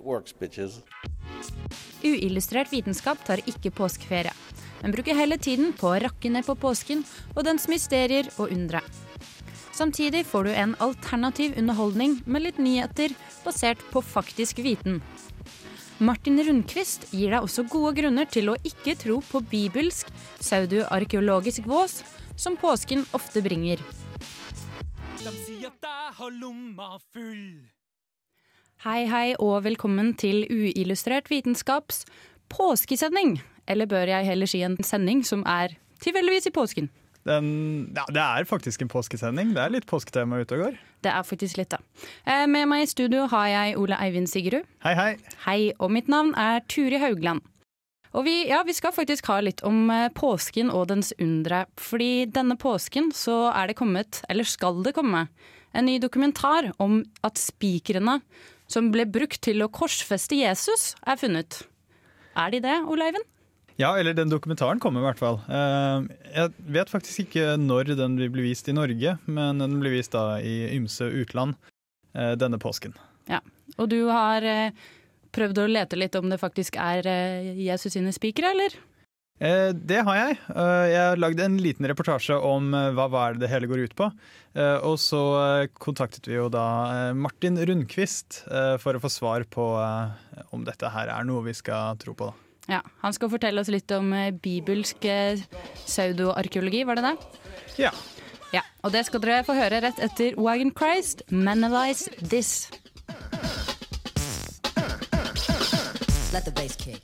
works, bitches. Uillustrert vitenskap tar ikke påskeferie, men bruker hele tiden på å rakke ned på påsken og dens mysterier og undre. Samtidig får du en alternativ underholdning med litt nyheter basert på faktisk viten. Martin Rundquist gir deg også gode grunner til å ikke tro på bibelsk, pseudoarkeologisk vås, som påsken ofte bringer. De sier at jeg har lomma full. Hei, hei, og velkommen til Uillustrert vitenskaps påskesending. Eller bør jeg heller si en sending som er tilfeldigvis i påsken. Den, ja, det er faktisk en påskesending. Det er litt påsketema ute og går. Det er faktisk litt, da. Eh, Med meg i studio har jeg Ole Eivind Sigerud. Hei, hei. Hei, og mitt navn er Turi Haugland. Og vi, ja, vi skal faktisk ha litt om eh, påsken og dens undre. Fordi denne påsken så er det kommet, eller skal det komme, en ny dokumentar om at spikrene som ble brukt til å korsfeste Jesus, er funnet. Er de det, Ole Eivind? Ja, eller den dokumentaren kommer i hvert fall. Eh, Jeg vet faktisk ikke når den bli vist i Norge, men den blir vist da i ymse utland eh, denne påsken. Ja. Og du har eh, prøvd å lete litt om det faktisk er Jesus sine spikere, eller? Eh, Det har jeg. Eh, Jeg har lagd en liten reportasje om eh, hva, hva er det hele går ut på. Eh, Og så kontaktet vi jo da Martin Rundquist for å få svar på om dette her er noe vi skal tro på. da. Ja, Han skal fortelle oss litt om bibelsk pseudoarkeologi, var det det? Ja. Ja, Og det skal dere få høre rett etter Wagon Christ, Manalize This. Let the bass kick.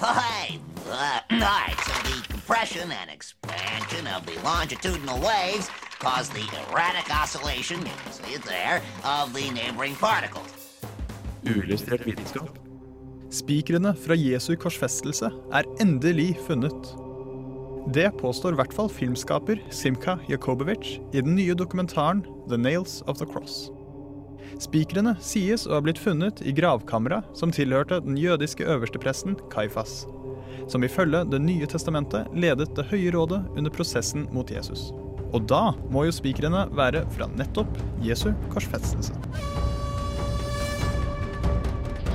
Hi. Uh, all right, so the compression and expansion of the longitudinal waves cause the erratic oscillation, you can see it there, of the neighboring particles. Uillustrert vitenskap. Spikrene fra Jesu korsfestelse er endelig funnet. Det påstår i hvert fall filmskaper Simka Jakobovic i den nye dokumentaren The Nails of the Cross. Spikrene sies å ha blitt funnet i gravkamera som tilhørte den jødiske øverstepresten Kaifas, som ifølge Det nye testamentet ledet Det høye rådet under prosessen mot Jesus. Og da må jo spikrene være fra nettopp Jesu korsfestelse.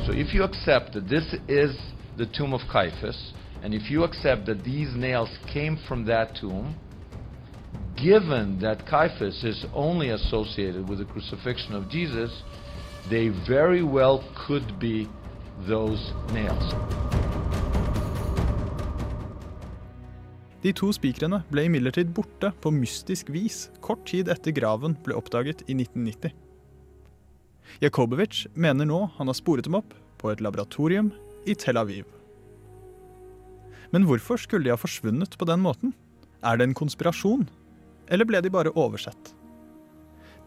So if you accept that this is the tomb of Caiaphas, and if you accept that these nails came from given that Caiaphas is only associated with the crucifixion of Jesus, they very well could be those nails. De to spikrene ble imidlertid borte på mystisk vis kort tid etter graven ble oppdaget i 1990. Jakobovic mener nå han har sporet dem opp på et laboratorium i Tel Aviv. Men hvorfor skulle de ha forsvunnet på den måten? Er det en konspirasjon? Eller ble de bare oversett?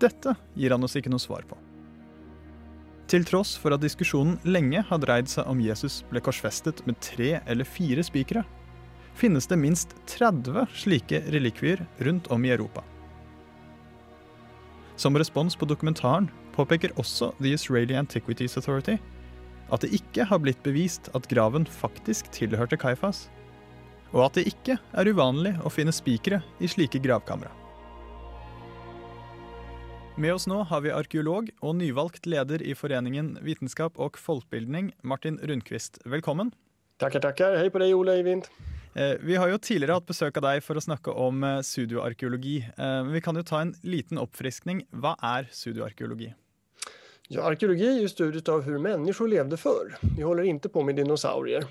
Dette gir han oss ikke noe svar på. Til tross for at diskusjonen lenge har dreid seg om Jesus ble korsfestet med tre eller fire spikere, finnes det minst 30 slike relikvier rundt om i Europa. Som respons på dokumentaren påpeker også The Israeli Antiquities Authority at det ikke har blitt bevist at graven faktisk tilhørte Kaifas, og at det ikke er uvanlig å finne spikere i slike gravkamre. Med oss nå har vi arkeolog og nyvalgt leder i Foreningen vitenskap og folkbildning, Martin Rundquist. Velkommen. Takker, takker. Hei på deg, Ole Eivind. Eh, Vi har jo tidligere hatt besøk av deg for å snakke om eh, studioarkeologi. Eh, vi kan jo ta en liten oppfriskning. Hva er studioarkeologi? Ja, arkeologi är jo studiet av hur människor levde förr. Vi håller inte på med dinosaurier.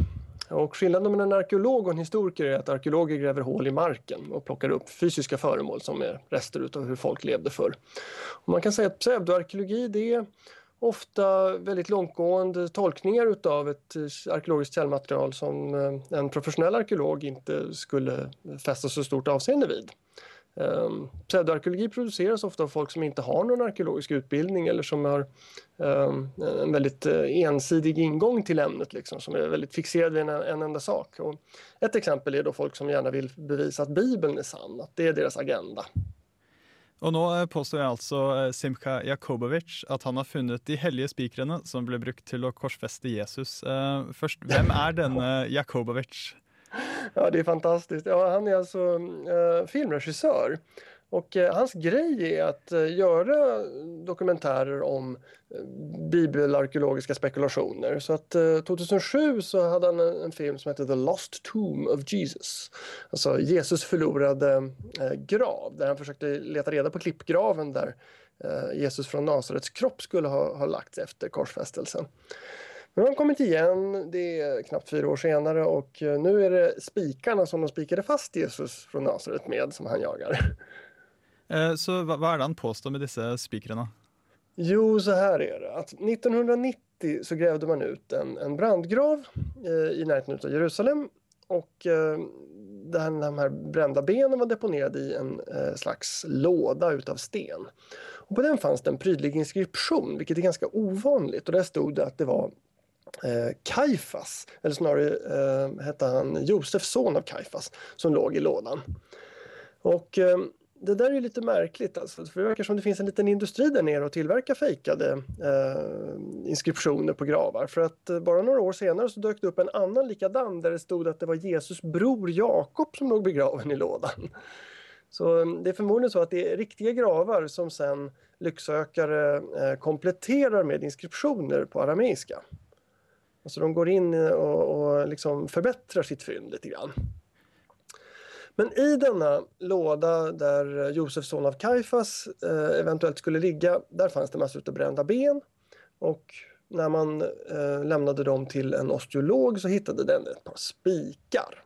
Och skillnaden mellan en arkeolog och en historiker är att arkeologer gräver hål i marken och plockar upp fysiska föremål som är rester av hur folk levde förr. Och man kan säga att pseudoarkeologi det är ofta väldigt långtgående tolkningar utav ett eh, arkeologiskt källmaterial som eh, en professionell arkeolog inte skulle fästa så stort avseende vid. Um, pseudoarkeologi produseres ofta av folk som inte har någon arkeologisk utbildning eller som har um, en väldigt uh, ensidig ingång till ämnet, liksom, som är väldigt fixerade vid en, en enda sak. Och ett exempel är då folk som gärna vill bevisa att Bibeln är sann, att det är deras agenda. Og nå påstår jeg altså eh, Simcha Jakobovic at han har funnet de hellige spikrene som ble brukt til å korsfeste Jesus. Eh, Først, hvem er denne Jakobovic? Ja, det är fantastiskt. Ja, han är alltså eh, filmregissör. Och eh, hans grej är att eh, göra dokumentärer om eh, bibelarkeologiska spekulationer. Så att eh, 2007 så hade han en, en, film som hette The Lost Tomb of Jesus. Alltså Jesus förlorade eh, grav, där han försökte leta reda på klippgraven där eh, Jesus från Nasarets kropp skulle ha, ha lagts efter korsfästelsen. Nu har de kommit igen, det är knappt fyra år senare och nu är det spikarna som de spikade fast Jesus från Nasaret med som han jagar. Eh, så hva, är det han påstår med disse spikarna? Jo, så här är det. Att 1990 så grävde man ut en, en brandgrav eh, i närheten av Jerusalem och eh, den, de här brända benen var deponerade i en eh, slags låda utav sten. Och på den fanns det en prydlig inskription, vilket är ganska ovanligt. Och där stod det att det var eh, Kaifas, eller snarare eh, hette han Josefs son av Kaifas, som låg i lådan. Och eh, det där är lite märkligt alltså, för det verkar som det finns en liten industri där nere och tillverkar fejkade eh, inskriptioner på gravar. För att eh, bara några år senare så dök det upp en annan likadan där det stod att det var Jesus bror Jakob som låg begraven i lådan. Så eh, det är förmodligen så att det är riktiga gravar som sen lycksökare eh, kompletterar med inskriptioner på arameiska. Alltså de går in och, och liksom förbättrar sitt fynd lite grann. Men i denna låda där Josefs son av Kaifas eh, eventuellt skulle ligga, där fanns det massor av ben. Och när man eh, lämnade dem till en osteolog så hittade den ett par spikar.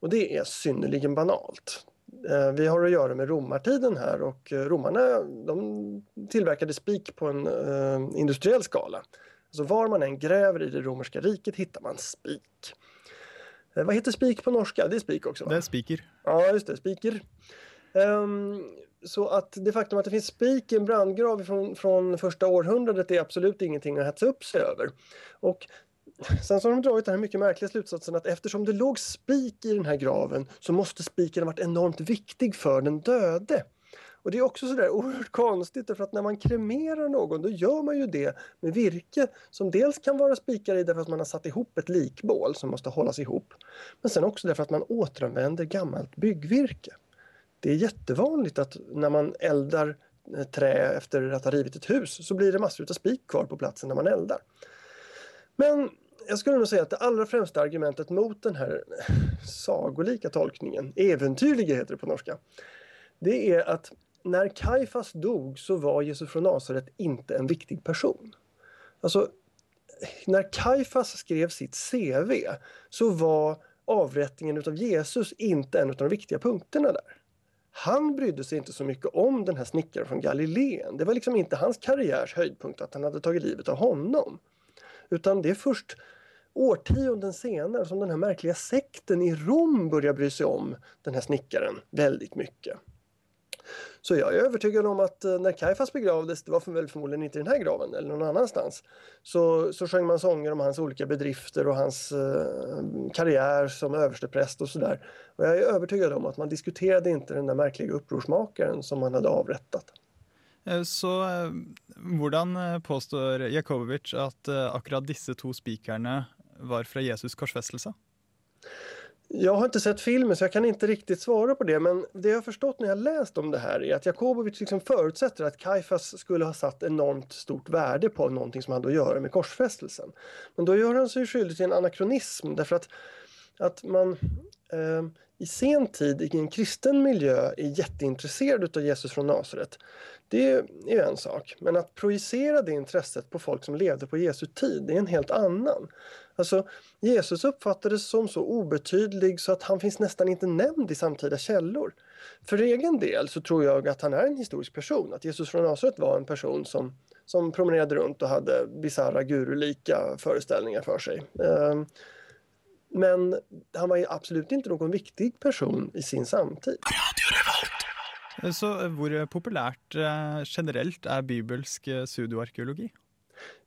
Och det är synnerligen banalt. Eh, vi har att göra med romartiden här och romerne romarna de spik på en eh, industriell skala. Alltså var man än gräver i det romerska riket hittar man spik. Eh, vad heter spik på norska? Det är spik också va? Det är spiker. Ja, just det, spiker. Um, så att det faktum att det finns spik i en brandgrav från, från första århundradet är absolut ingenting att hetsa upp sig över. Och sen så har de dragit den här mycket märkliga slutsatsen att eftersom det låg spik i den här graven så måste spiken ha varit enormt viktig för den döde. Och det är också sådär oerhört konstigt därför att när man kremerar någon då gör man ju det med virke som dels kan vara spikar i därför att man har satt ihop ett likbål som måste hållas ihop. Men sen också därför att man återanvänder gammalt byggvirke. Det är jättevanligt att när man eldar trä efter att ha rivit ett hus så blir det massor av spik kvar på platsen när man eldar. Men jag skulle nog säga att det allra främsta argumentet mot den här sagolika tolkningen, äventyrliga heter det på norska, det är att när Kaifas dog så var Jesus från Nasaret inte en viktig person. Alltså, när Kaifas skrev sitt CV så var avrättningen av Jesus inte en av de viktiga punkterna där. Han brydde sig inte så mycket om den här snickaren från Galileen. Det var liksom inte hans karriärs höjdpunkt att han hade tagit livet av honom. Utan det är först årtionden senare som den här märkliga sekten i Rom börjar bry sig om den här snickaren väldigt mycket. Så jag är övertygad om att eh, när Kaifas begravdes, det var väl förmodligen inte i den här graven eller någon annanstans, så, så sjöng man sånger om hans olika bedrifter och hans eh, karriär som överstepräst och sådär. Och jag är övertygad om att man diskuterade inte den där märkliga upprorsmakaren som man hade avrättat. Eh, så eh, hvordan påstår Jakobovic at akkurat disse to spikerne var fra Jesus korsfestelse? Jag har inte sett filmen så jag kan inte riktigt svara på det men det jag har förstått när jag läst om det här är att Jakobovic liksom förutsätter att Kaifas skulle ha satt enormt stort värde på någonting som hade att göra med korsfästelsen. Men då gör han sig skyldig till en anakronism därför att, att man eh, i sen tid i en kristen miljö är jätteintresserad av Jesus från Nasaret. Det är en sak, men att projicera det intresset på folk som levde på Jesu tid, det är en helt annan. Alltså, Jesus uppfattades som så obetydlig så att han finns nästan inte nämnd i samtida källor. För egen del så tror jag att han är en historisk person, att Jesus från Nasaret var en person som, som promenerade runt och hade bisarra gurulika föreställningar för sig. Ehm, men han var ju absolut inte någon viktig person i sin samtid. Så eh, hvor populært eh, generelt er bibelsk eh, pseudoarkeologi?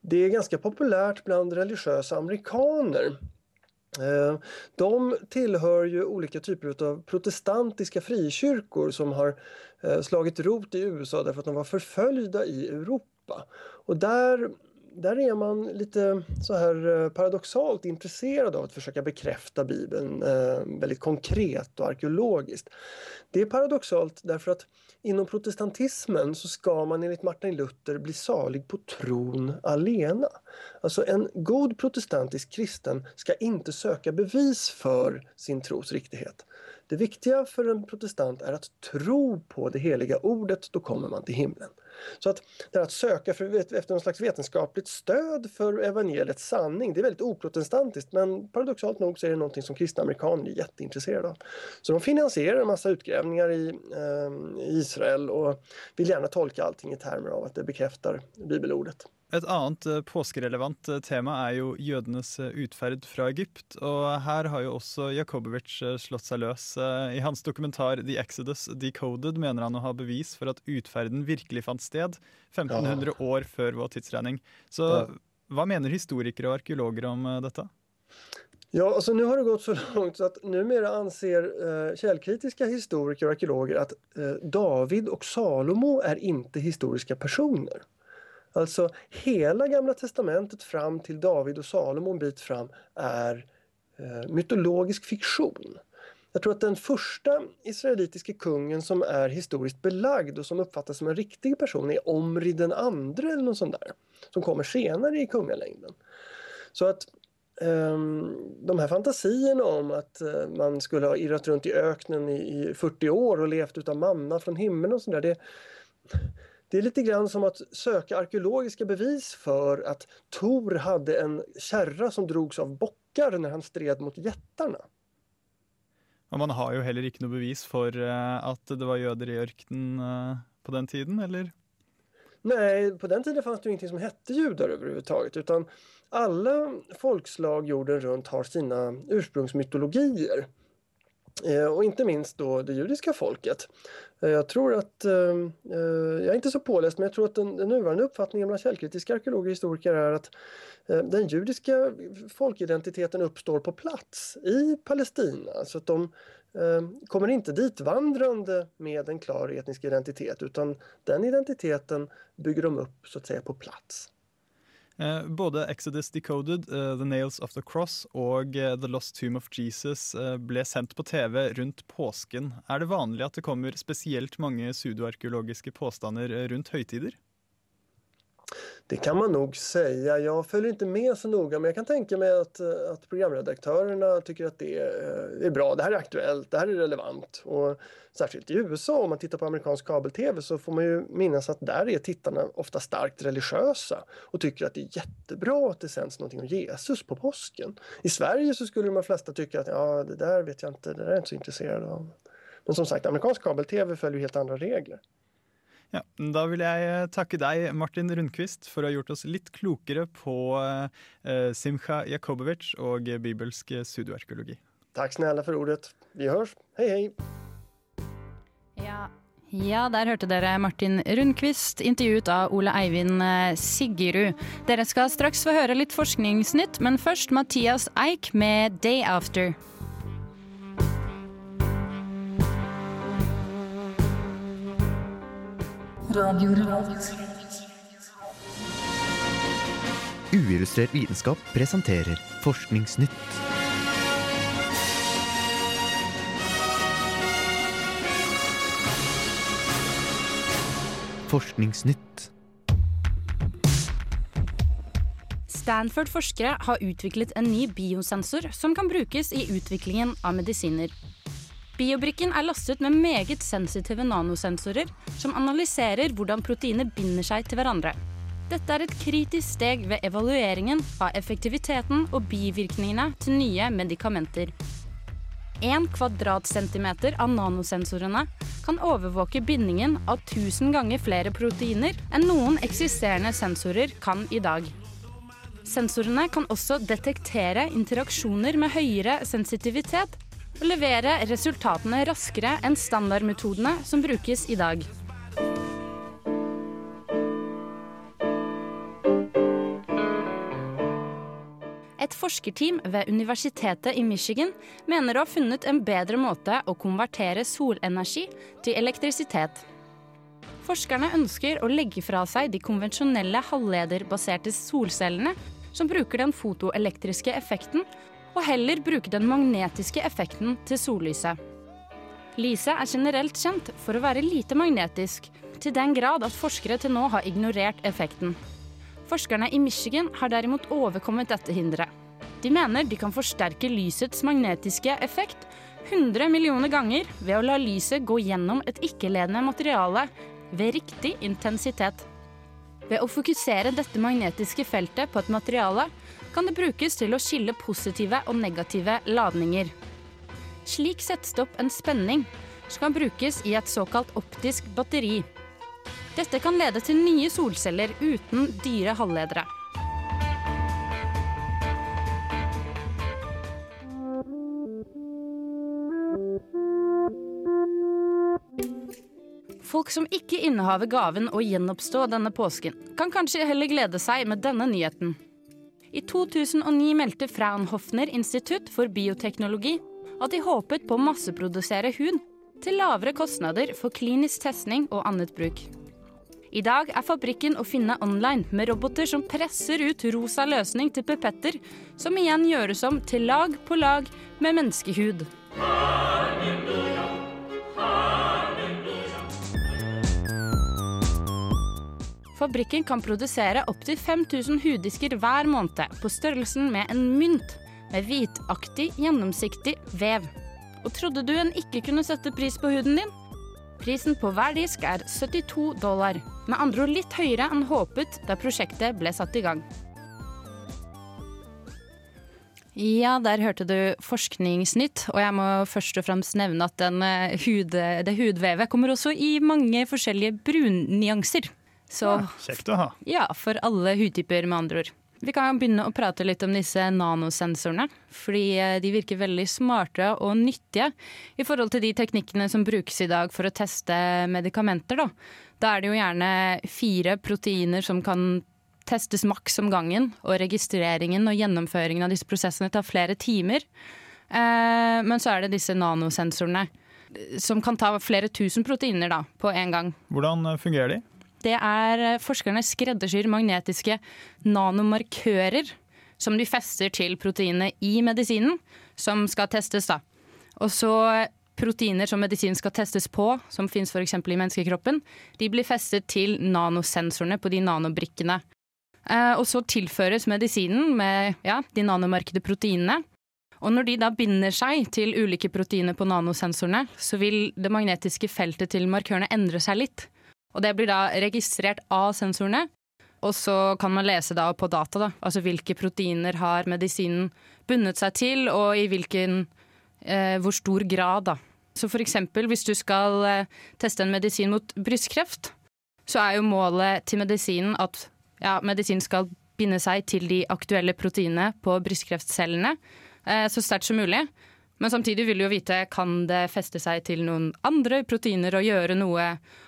Det är ganska populärt bland religiösa amerikaner. Eh, De tillhör ju olika typer av protestantiska frikyrkor som har eh, slagit rot i USA därför att de var förföljda i Europa. Och där, där är man lite så här eh, paradoxalt intresserad av att försöka bekräfta Bibeln väldigt konkret och arkeologiskt. Det är paradoxalt därför att inom protestantismen så skal man enligt Martin Luther bli salig på tron alena. Alltså en god protestantisk kristen ska inte söka bevis för sin tros riktighet. Det viktiga för en protestant är att tro på det heliga ordet, då kommer man till himlen. Så att det här att söka för, efter någon slags vetenskapligt stöd för evangeliets sanning, det är väldigt oprotestantiskt men paradoxalt nog så är det någonting som kristna amerikaner är jätteintresserade av. Så de finansierar en massa utgrävningar i, eh, Israel och vill gärna tolka allting i termer av att det bekräftar bibelordet. Et annet eh, påskerelevant eh, tema er jo jødenes eh, utferd fra Egypt. Og her har jo også Jakobovic slått seg løs. I hans dokumentar 'The Exodus Decoded' mener han å ha bevis for at utferden virkelig fant sted 1500 år før vår tidsregning. Så Ja. hva mener historikere og arkeologer om dette? Ja, altså nå har det gått så langt så att numera anser eh, källkritiska historiker og arkeologer at eh, David og Salomo er ikke historiske personer. Alltså hela Gamla Testamentet fram till David och Salomo en bit fram är eh, mytologisk fiktion. Jag tror att den första israelitiske kungen som är historiskt belagd och som uppfattas som en riktig person är Omri den andre eller något sånt där. Som kommer senare i kungalängden. Så att ehm, de här fantasierna om att eh, man skulle ha irrat runt i öknen i, i 40 år och levt utan manna från himlen och sådär. Det, det är lite grann som att söka arkeologiska bevis för att Tor hade en kärra som drogs av bockar när han stred mot jättarna. Og man har jo heller ikke noe bevis for eh, at det var jøder i ørkenen eh, på den tiden, eller? Nej, på den tiden fanns det ju ingenting som hette judar överhuvudtaget utan alla folkslag jorden runt har sina ursprungsmytologier. Eh, och inte minst då det judiska folket. Eh, jag tror att, eh, jag är inte så påläst, men jag tror att den, den nuvarande uppfattningen bland källkritiska arkeologer och historiker är att den judiska folkidentiteten uppstår på plats i Palestina. Så att de kommer inte dit vandrande med en klar etnisk identitet utan den identiteten bygger de upp så att säga på plats. Eh, både Exodus Decoded, eh, The Nails of the Cross og eh, The Lost Tomb of Jesus ble sendt på TV rundt påsken. Er det vanlig at det kommer spesielt mange pseudoarkeologiske påstander rundt høytider? Det kan man nog säga. Jag följer inte med så noga men jag kan tänka mig att, eh, att programredaktörerna tycker att det är, är bra. Det här är aktuellt, det här är relevant. Och särskilt i USA, om man tittar på amerikansk kabel-tv så får man ju minnas att där är tittarna ofta starkt religiösa och tycker att det är jättebra att det sänds någonting om Jesus på påsken. I Sverige så skulle de flesta tycka att ja, det där vet jag inte, det där är jag inte så intresserad av. Men som sagt, amerikansk kabel-tv följer helt andra regler. Ja, Da vil jeg takke deg, Martin Rundquist, for å ha gjort oss litt klokere på eh, Simcha Jakobovic og bibelsk pseudoarkeologi. Takk snälla for ordet. Vi høres. Hei, hei. Ja. Ja, der hørte dere Martin Rundquist, intervjuet av Ole Eivind eh, Siggerud. Dere skal straks få høre litt forskningsnytt, men først Mathias Eik med 'Day After'. Uillustrert vitenskap presenterer Forskningsnytt. Forskningsnytt. Stanford-forskere har utviklet en ny biosensor som kan brukes i utviklingen av medisiner. Biobrikken er lastet med meget sensitive nanosensorer som analyserer hvordan proteiner binder seg til hverandre. Dette er et kritisk steg ved evalueringen av effektiviteten og bivirkningene til nye medikamenter. En kvadratcentimeter av nanosensorene kan overvåke bindingen av 1000 ganger flere proteiner enn noen eksisterende sensorer kan i dag. Sensorene kan også detektere interaksjoner med høyere sensitivitet, og levere resultatene raskere enn standardmetodene som brukes i dag. Et forskerteam ved Universitetet i Michigan mener å ha funnet en bedre måte å konvertere solenergi til elektrisitet. Forskerne ønsker å legge fra seg de konvensjonelle halvlederbaserte solcellene som bruker den fotoelektriske effekten, og heller bruke den magnetiske effekten til sollyset. Lyset er generelt kjent for å være lite magnetisk, til den grad at forskere til nå har ignorert effekten. Forskerne i Michigan har derimot overkommet dette hinderet. De mener de kan forsterke lysets magnetiske effekt 100 millioner ganger ved å la lyset gå gjennom et ikke-ledende materiale ved riktig intensitet. Ved å fokusere dette magnetiske feltet på et materiale kan det brukes til å skille positive og negative ladninger. Slik settes det opp en spenning som kan brukes i et såkalt optisk batteri. Dette kan lede til nye solceller uten dyre halvledere. Folk som ikke innehaver gaven å gjenoppstå denne påsken, kan kanskje heller glede seg med denne nyheten. I 2009 meldte Fraunhofner institutt for bioteknologi at de håpet på å masseprodusere hud til lavere kostnader for klinisk testning og annet bruk. I dag er fabrikken å finne online med roboter som presser ut rosa løsning til pipetter, som igjen gjøres om til lag på lag med menneskehud. Fabrikken kan produsere opptil 5000 huddisker hver måned på størrelsen med en mynt med hvitaktig, gjennomsiktig vev. Og trodde du en ikke kunne sette pris på huden din? Prisen på hver disk er 72 dollar, med andre ord litt høyere enn håpet da prosjektet ble satt i gang. Ja, der hørte du Forskningsnytt, og jeg må først og fremst nevne at eh, hud, det hudvevet kommer også i mange forskjellige brunnyanser. Så Ja, kjekt å ha. ja, for alle hudtyper, med andre ord. Vi kan begynne å prate litt om disse nanosensorene. Fordi eh, de virker veldig smarte og nyttige i forhold til de teknikkene som brukes i dag for å teste medikamenter. Da, da er det jo gjerne fire proteiner som kan testes maks om gangen. Og registreringen og gjennomføringen av disse prosessene tar flere timer. Eh, men så er det disse nanosensorene eh, som kan ta flere tusen proteiner da, på en gang. Hvordan eh, fungerer de? Det er eh, forskerne skreddersyr magnetiske nanomarkører som de fester til proteinet i medisinen, som skal testes. da. Og så proteiner som medisinen skal testes på, som fins f.eks. i menneskekroppen, de blir festet til nanosensorene på de nanobrikkene. Eh, og så tilføres medisinen med ja, de nanomarkede proteinene. Og når de da binder seg til ulike proteiner på nanosensorene, så vil det magnetiske feltet til markørene endre seg litt. Og det blir da registrert av sensorene. Og så kan man lese da på data, da. altså hvilke proteiner har medisinen bundet seg til, og i hvilken eh, hvor stor grad. da. Så for eksempel hvis du skal eh, teste en medisin mot brystkreft, så er jo målet til medisinen at ja, medisinen skal binde seg til de aktuelle proteinene på brystkreftcellene eh, så sterkt som mulig. Men samtidig vil du jo vite kan det feste seg til noen andre proteiner og gjøre noe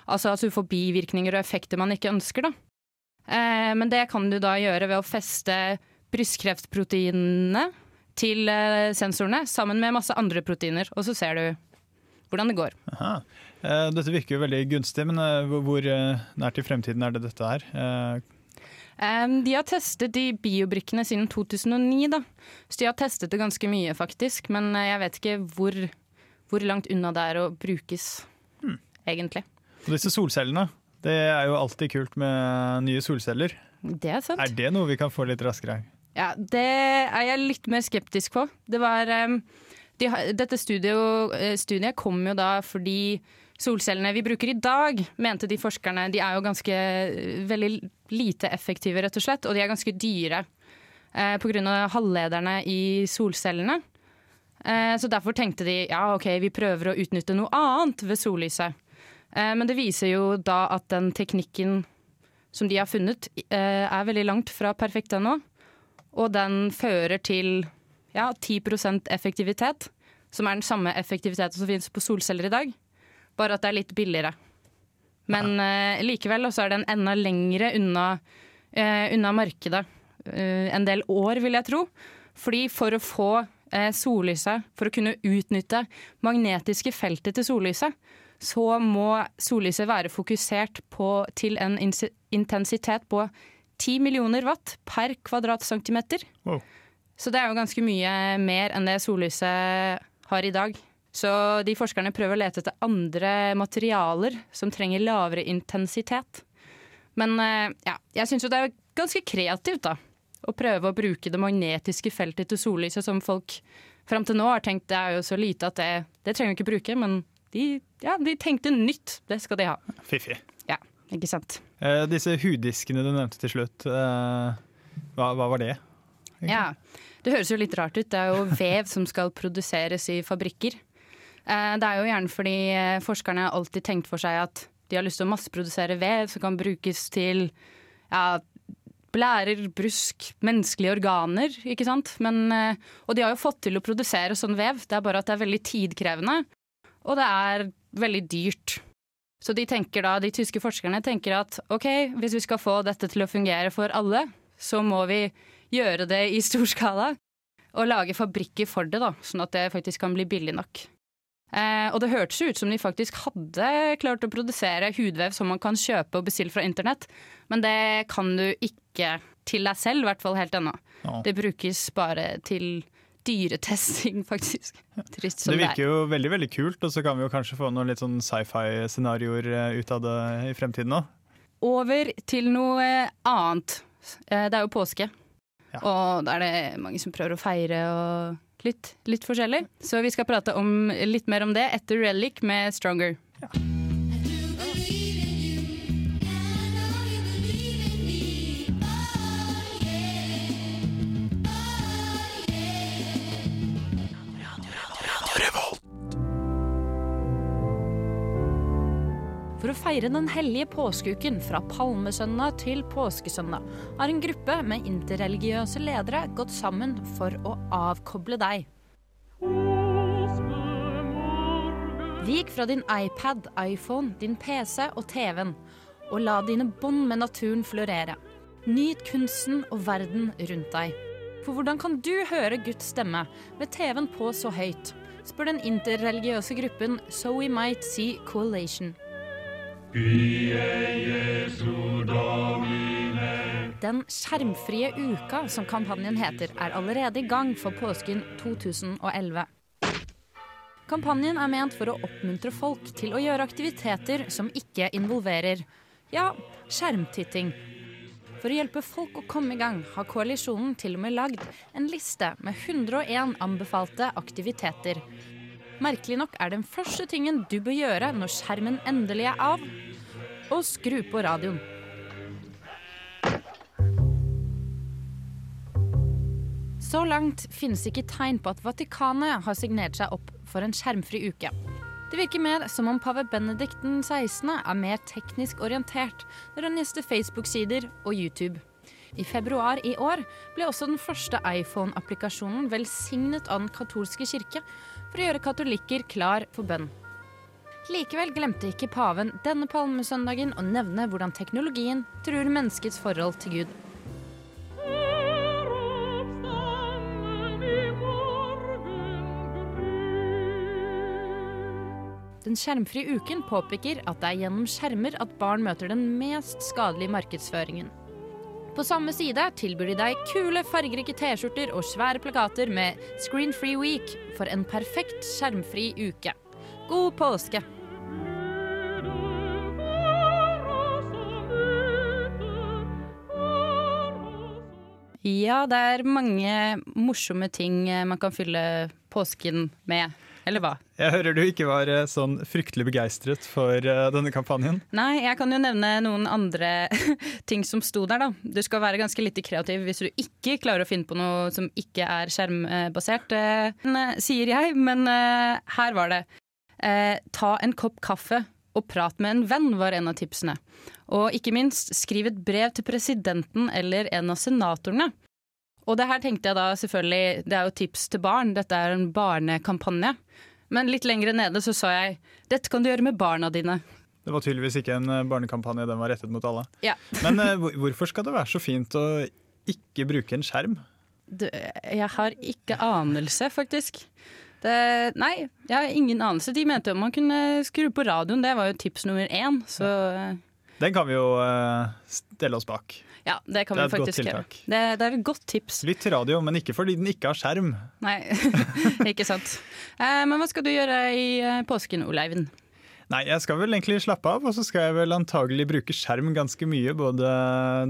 Altså at du får bivirkninger og effekter man ikke ønsker, da. Eh, men det kan du da gjøre ved å feste brystkreftproteinene til eh, sensorene sammen med masse andre proteiner, og så ser du hvordan det går. Aha. Eh, Dette virker jo veldig gunstig, men eh, hvor- nært i fremtiden er det dette her? De har testet de biobrikkene siden 2009, da. Så de har testet det ganske mye, faktisk. Men eh, jeg vet ikke hvor, hvor langt unna det er å brukes, egentlig. Og disse solcellene, det er jo alltid kult med nye solceller. Det er sant. Er det noe vi kan få litt raskere? Ja, det er jeg litt mer skeptisk på. Det var de, Dette studio, eh, studiet kom jo da fordi solcellene vi bruker i dag, mente de forskerne, de er jo ganske eh, veldig lite effektive, rett og slett. Og de er ganske dyre eh, pga. halvlederne i solcellene. Eh, så derfor tenkte de ja, ok, vi prøver å utnytte noe annet ved sollyset. Eh, men det viser jo da at den teknikken som de har funnet, eh, er veldig langt fra perfekt ennå. Og den fører til ja, 10% effektivitet. som er den samme effektiviteten som finnes på solceller i dag, bare at det er litt billigere. Men uh, likevel så er den enda lengre unna, uh, unna markedet. Uh, en del år, vil jeg tro. Fordi for å få sollyset, for å kunne utnytte magnetiske feltet til sollyset, så må sollyset være fokusert på, til en intensitet på 10 millioner watt per kvadratcentimeter. Wow. Så det er jo ganske mye mer enn det sollyset har i dag. Så de forskerne prøver å lete etter andre materialer som trenger lavere intensitet. Men eh, ja, jeg syns jo det er ganske kreativt, da. Å prøve å bruke det magnetiske feltet til sollyset som folk fram til nå har tenkt det er jo så lite at det, det trenger vi ikke bruke, men de, ja, de tenkte nytt. Det skal de ha. Fiffig. Ja, ikke sant. Eh, disse huddiskene du nevnte til slutt, eh, hva, hva var det? Ja, Det høres jo litt rart ut. Det er jo vev som skal produseres i fabrikker. Eh, Det er jo gjerne fordi eh, forskerne har alltid tenkt for seg at de har lyst til å masseprodusere vev som kan brukes til ja, blærer, brusk, menneskelige organer, ikke sant. Men, eh, og de har jo fått til å produsere sånn vev, det er bare at det er veldig tidkrevende. Og det er veldig dyrt. Så de da, de tyske forskerne tenker at ok, hvis vi skal få dette til å fungere for alle, så må vi gjøre det i stor skala. Og lage fabrikker for det, da, sånn at det faktisk kan bli billig nok. Eh, og det hørtes ut som de faktisk hadde klart å produsere hudvev som man kan kjøpe og bestille fra internett, men det kan du ikke til deg selv, i hvert fall helt ennå. Ja. Det brukes bare til dyretesting, faktisk. Trist som Det det, virker jo veldig veldig kult, og så kan vi jo kanskje få noen litt sånn sci-fi-scenarioer eh, ut av det i fremtiden òg. Over til noe annet. Eh, Det er jo påske. Og da er det mange som prøver å feire og litt, litt forskjellig. Så vi skal prate om, litt mer om det etter Relic med Stronger. For feire den hellige påskeuken fra palmesøndag til påskesøndag har en gruppe med interreligiøse ledere gått sammen for å avkoble deg. Vik fra din iPad, iPhone, din PC og TV-en, og la dine bånd med naturen florere. Nyt kunsten og verden rundt deg. For hvordan kan du høre Guds stemme med TV-en på så høyt? spør den interreligiøse gruppen So We Might See Coalition. Den skjermfrie uka, som kampanjen heter, er allerede i gang for påsken 2011. Kampanjen er ment for å oppmuntre folk til å gjøre aktiviteter som ikke involverer ja, skjermtitting. For å hjelpe folk å komme i gang, har koalisjonen til og med lagd en liste med 101 anbefalte aktiviteter. Merkelig nok er den første tingen du bør gjøre når skjermen endelig er av, å skru på radioen. Så langt finnes ikke tegn på at Vatikanet har signert seg opp for en skjermfri uke. Det virker mer som om pave Benedikt den 16. er mer teknisk orientert når han gjester Facebook-sider og YouTube. I februar i år ble også den første iPhone-applikasjonen velsignet av den katolske kirke for å gjøre katolikker klar for bønn. Likevel glemte ikke paven denne palmesøndagen å nevne hvordan teknologien truer menneskets forhold til Gud. Den skjermfrie uken påpeker at det er gjennom skjermer at barn møter den mest skadelige markedsføringen. På samme side tilbyr de deg kule, fargerike T-skjorter og svære plakater med Screen Free Week for en perfekt skjermfri uke. God påske! Ja, det er mange morsomme ting eh, man kan fylle påsken med. Eller hva? Jeg hører du ikke var eh, sånn fryktelig begeistret for eh, denne kampanjen. Nei, jeg kan jo nevne noen andre ting som sto der, da. Du skal være ganske litt kreativ hvis du ikke klarer å finne på noe som ikke er skjermbasert, eh, sier jeg. Men her var det. Ta en kopp kaffe og prat med en venn, var en av tipsene. Og ikke minst, skriv et brev til presidenten eller en av senatorene. Og det her tenkte jeg da selvfølgelig Det er jo tips til barn, dette er en barnekampanje. Men litt lenger nede så sa jeg dette kan du gjøre med barna dine. Det var tydeligvis ikke en eh, barnekampanje, den var rettet mot alle. Ja. Men eh, hvorfor skal det være så fint å ikke bruke en skjerm? Du, jeg har ikke anelse, faktisk. Det, nei, jeg har ingen anelse. De mente jo man kunne skru på radioen, det var jo tips nummer én. Så Den kan vi jo eh, stelle oss bak. Ja, det kan Det vi faktisk gjøre. Det, det er et godt tips. Lytt til radio, men ikke fordi den ikke har skjerm. Nei, ikke sant. Eh, men hva skal du gjøre i eh, påsken, Oleiven? Nei, jeg skal vel egentlig slappe av, og så skal jeg vel antagelig bruke skjerm ganske mye. Både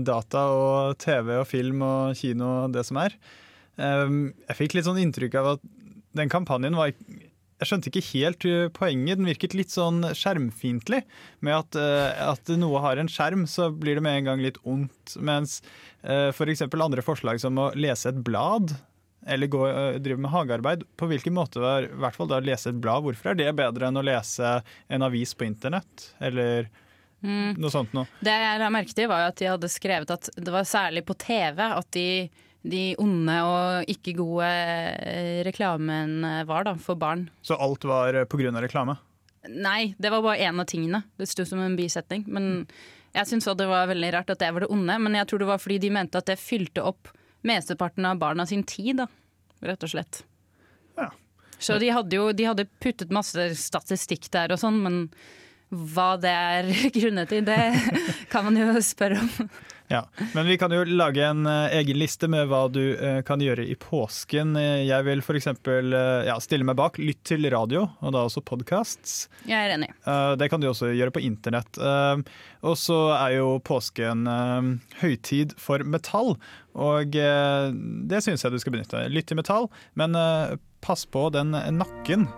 data og TV og film og kino og det som er. Um, jeg fikk litt sånn inntrykk av at den kampanjen var Jeg skjønte ikke helt uh, poenget. Den virket litt sånn skjermfiendtlig. Med at, uh, at noe har en skjerm, så blir det med en gang litt ondt. Mens uh, f.eks. andre forslag som å lese et blad eller gå, drive med hagearbeid, på hvilken måte var i hvert fall da lese et blad? Hvorfor er det bedre enn å lese en avis på internett, eller Mm. noe sånt noe? Det jeg la merke til, var at de hadde skrevet at det var særlig på TV at de, de onde og ikke gode eh, reklamen var da, for barn. Så alt var pga. på grunn av reklame? Nei, det var bare én av tingene. Det sto som en bisetning. Men jeg syns det var veldig rart at det var det onde. Men jeg tror det var fordi de mente at det fylte opp mesteparten av barna sin tid, da. Rett og slett. Så de hadde jo de hadde puttet masse statistikk der og sånn, men hva det er grunnet til, det kan man jo spørre om. Ja, Men vi kan jo lage en eh, egen liste med hva du eh, kan gjøre i påsken. Eh, Jeg vil f.eks. Ja, stille meg bak Lytt til radio, og da også podcasts. Jeg er enig. Det kan du også gjøre på internett. Og så er jo påsken høytid for metall, og det syns jeg du skal benytte. Lytt til metall, men pass på den nakken,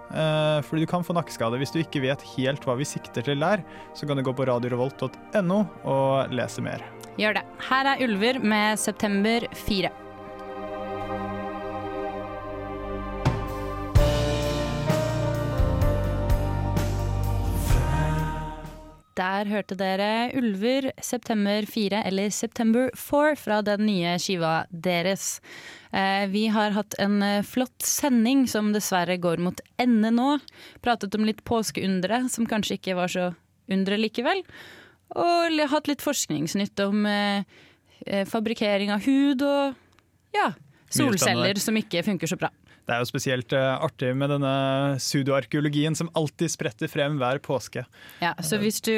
fordi du kan få nakkeskade. Hvis du ikke vet helt hva vi sikter til der, så kan du gå på radiorevolt.no og lese mer. Gjør det. Her er Ulver med 'September 4'. Der hørte dere Ulver, September 4 eller September 4 fra den nye skiva deres. Eh, Vi har hatt en eh, flott sending som dessverre går mot ende nå. Pratet om litt påskeundre, som kanskje ikke var så undre likevel. Og hatt litt forskningsnytt om eh, eh, fabrikkering av hud og ja, solceller som ikke funker så bra. Det er jo spesielt eh, artig med denne pseudoarkeologien som alltid spretter frem hver påske. Ja, så hvis du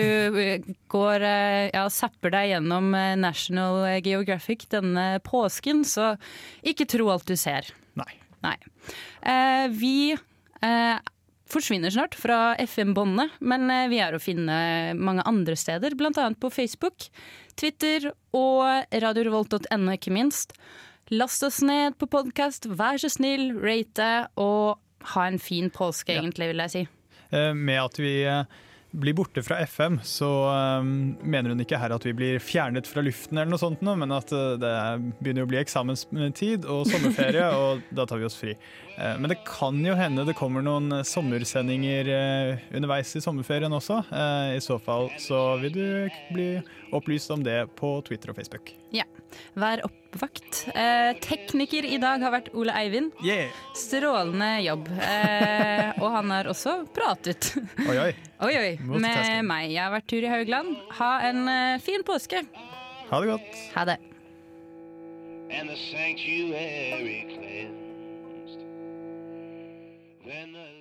går ja, zapper deg gjennom National Geographic denne påsken, så ikke tro alt du ser. Nei. Nei. Vi forsvinner snart fra FM-båndet, men eh, vi er å finne mange andre steder, bl.a. på Facebook, Twitter og radiorevolt.no, ikke minst. Last oss ned på podkast, vær så snill, rate og ha en fin påske, egentlig, vil jeg si. Eh, Med at vi eh, blir borte fra FM, så um, mener hun ikke her at vi blir fjernet fra luften, eller noe sånt, nå, men at uh, det begynner å bli eksamenstid og sommerferie, og da tar vi oss fri. Uh, Men det kan jo hende det kommer noen sommersendinger uh, underveis i sommerferien også. I så fall så vil du bli opplyst om det på Twitter og Facebook. Ja. Vær oppvakt. Eh, tekniker i dag har vært Ole Eivind. Yeah. Strålende jobb. Eh, og han har også pratet. Oi, oi. Oi, oi. Med meg. Jeg har vært tur i Haugland. Ha en eh, fin påske. Ha det godt. Ha det. and the sanctuary cleansed. Then the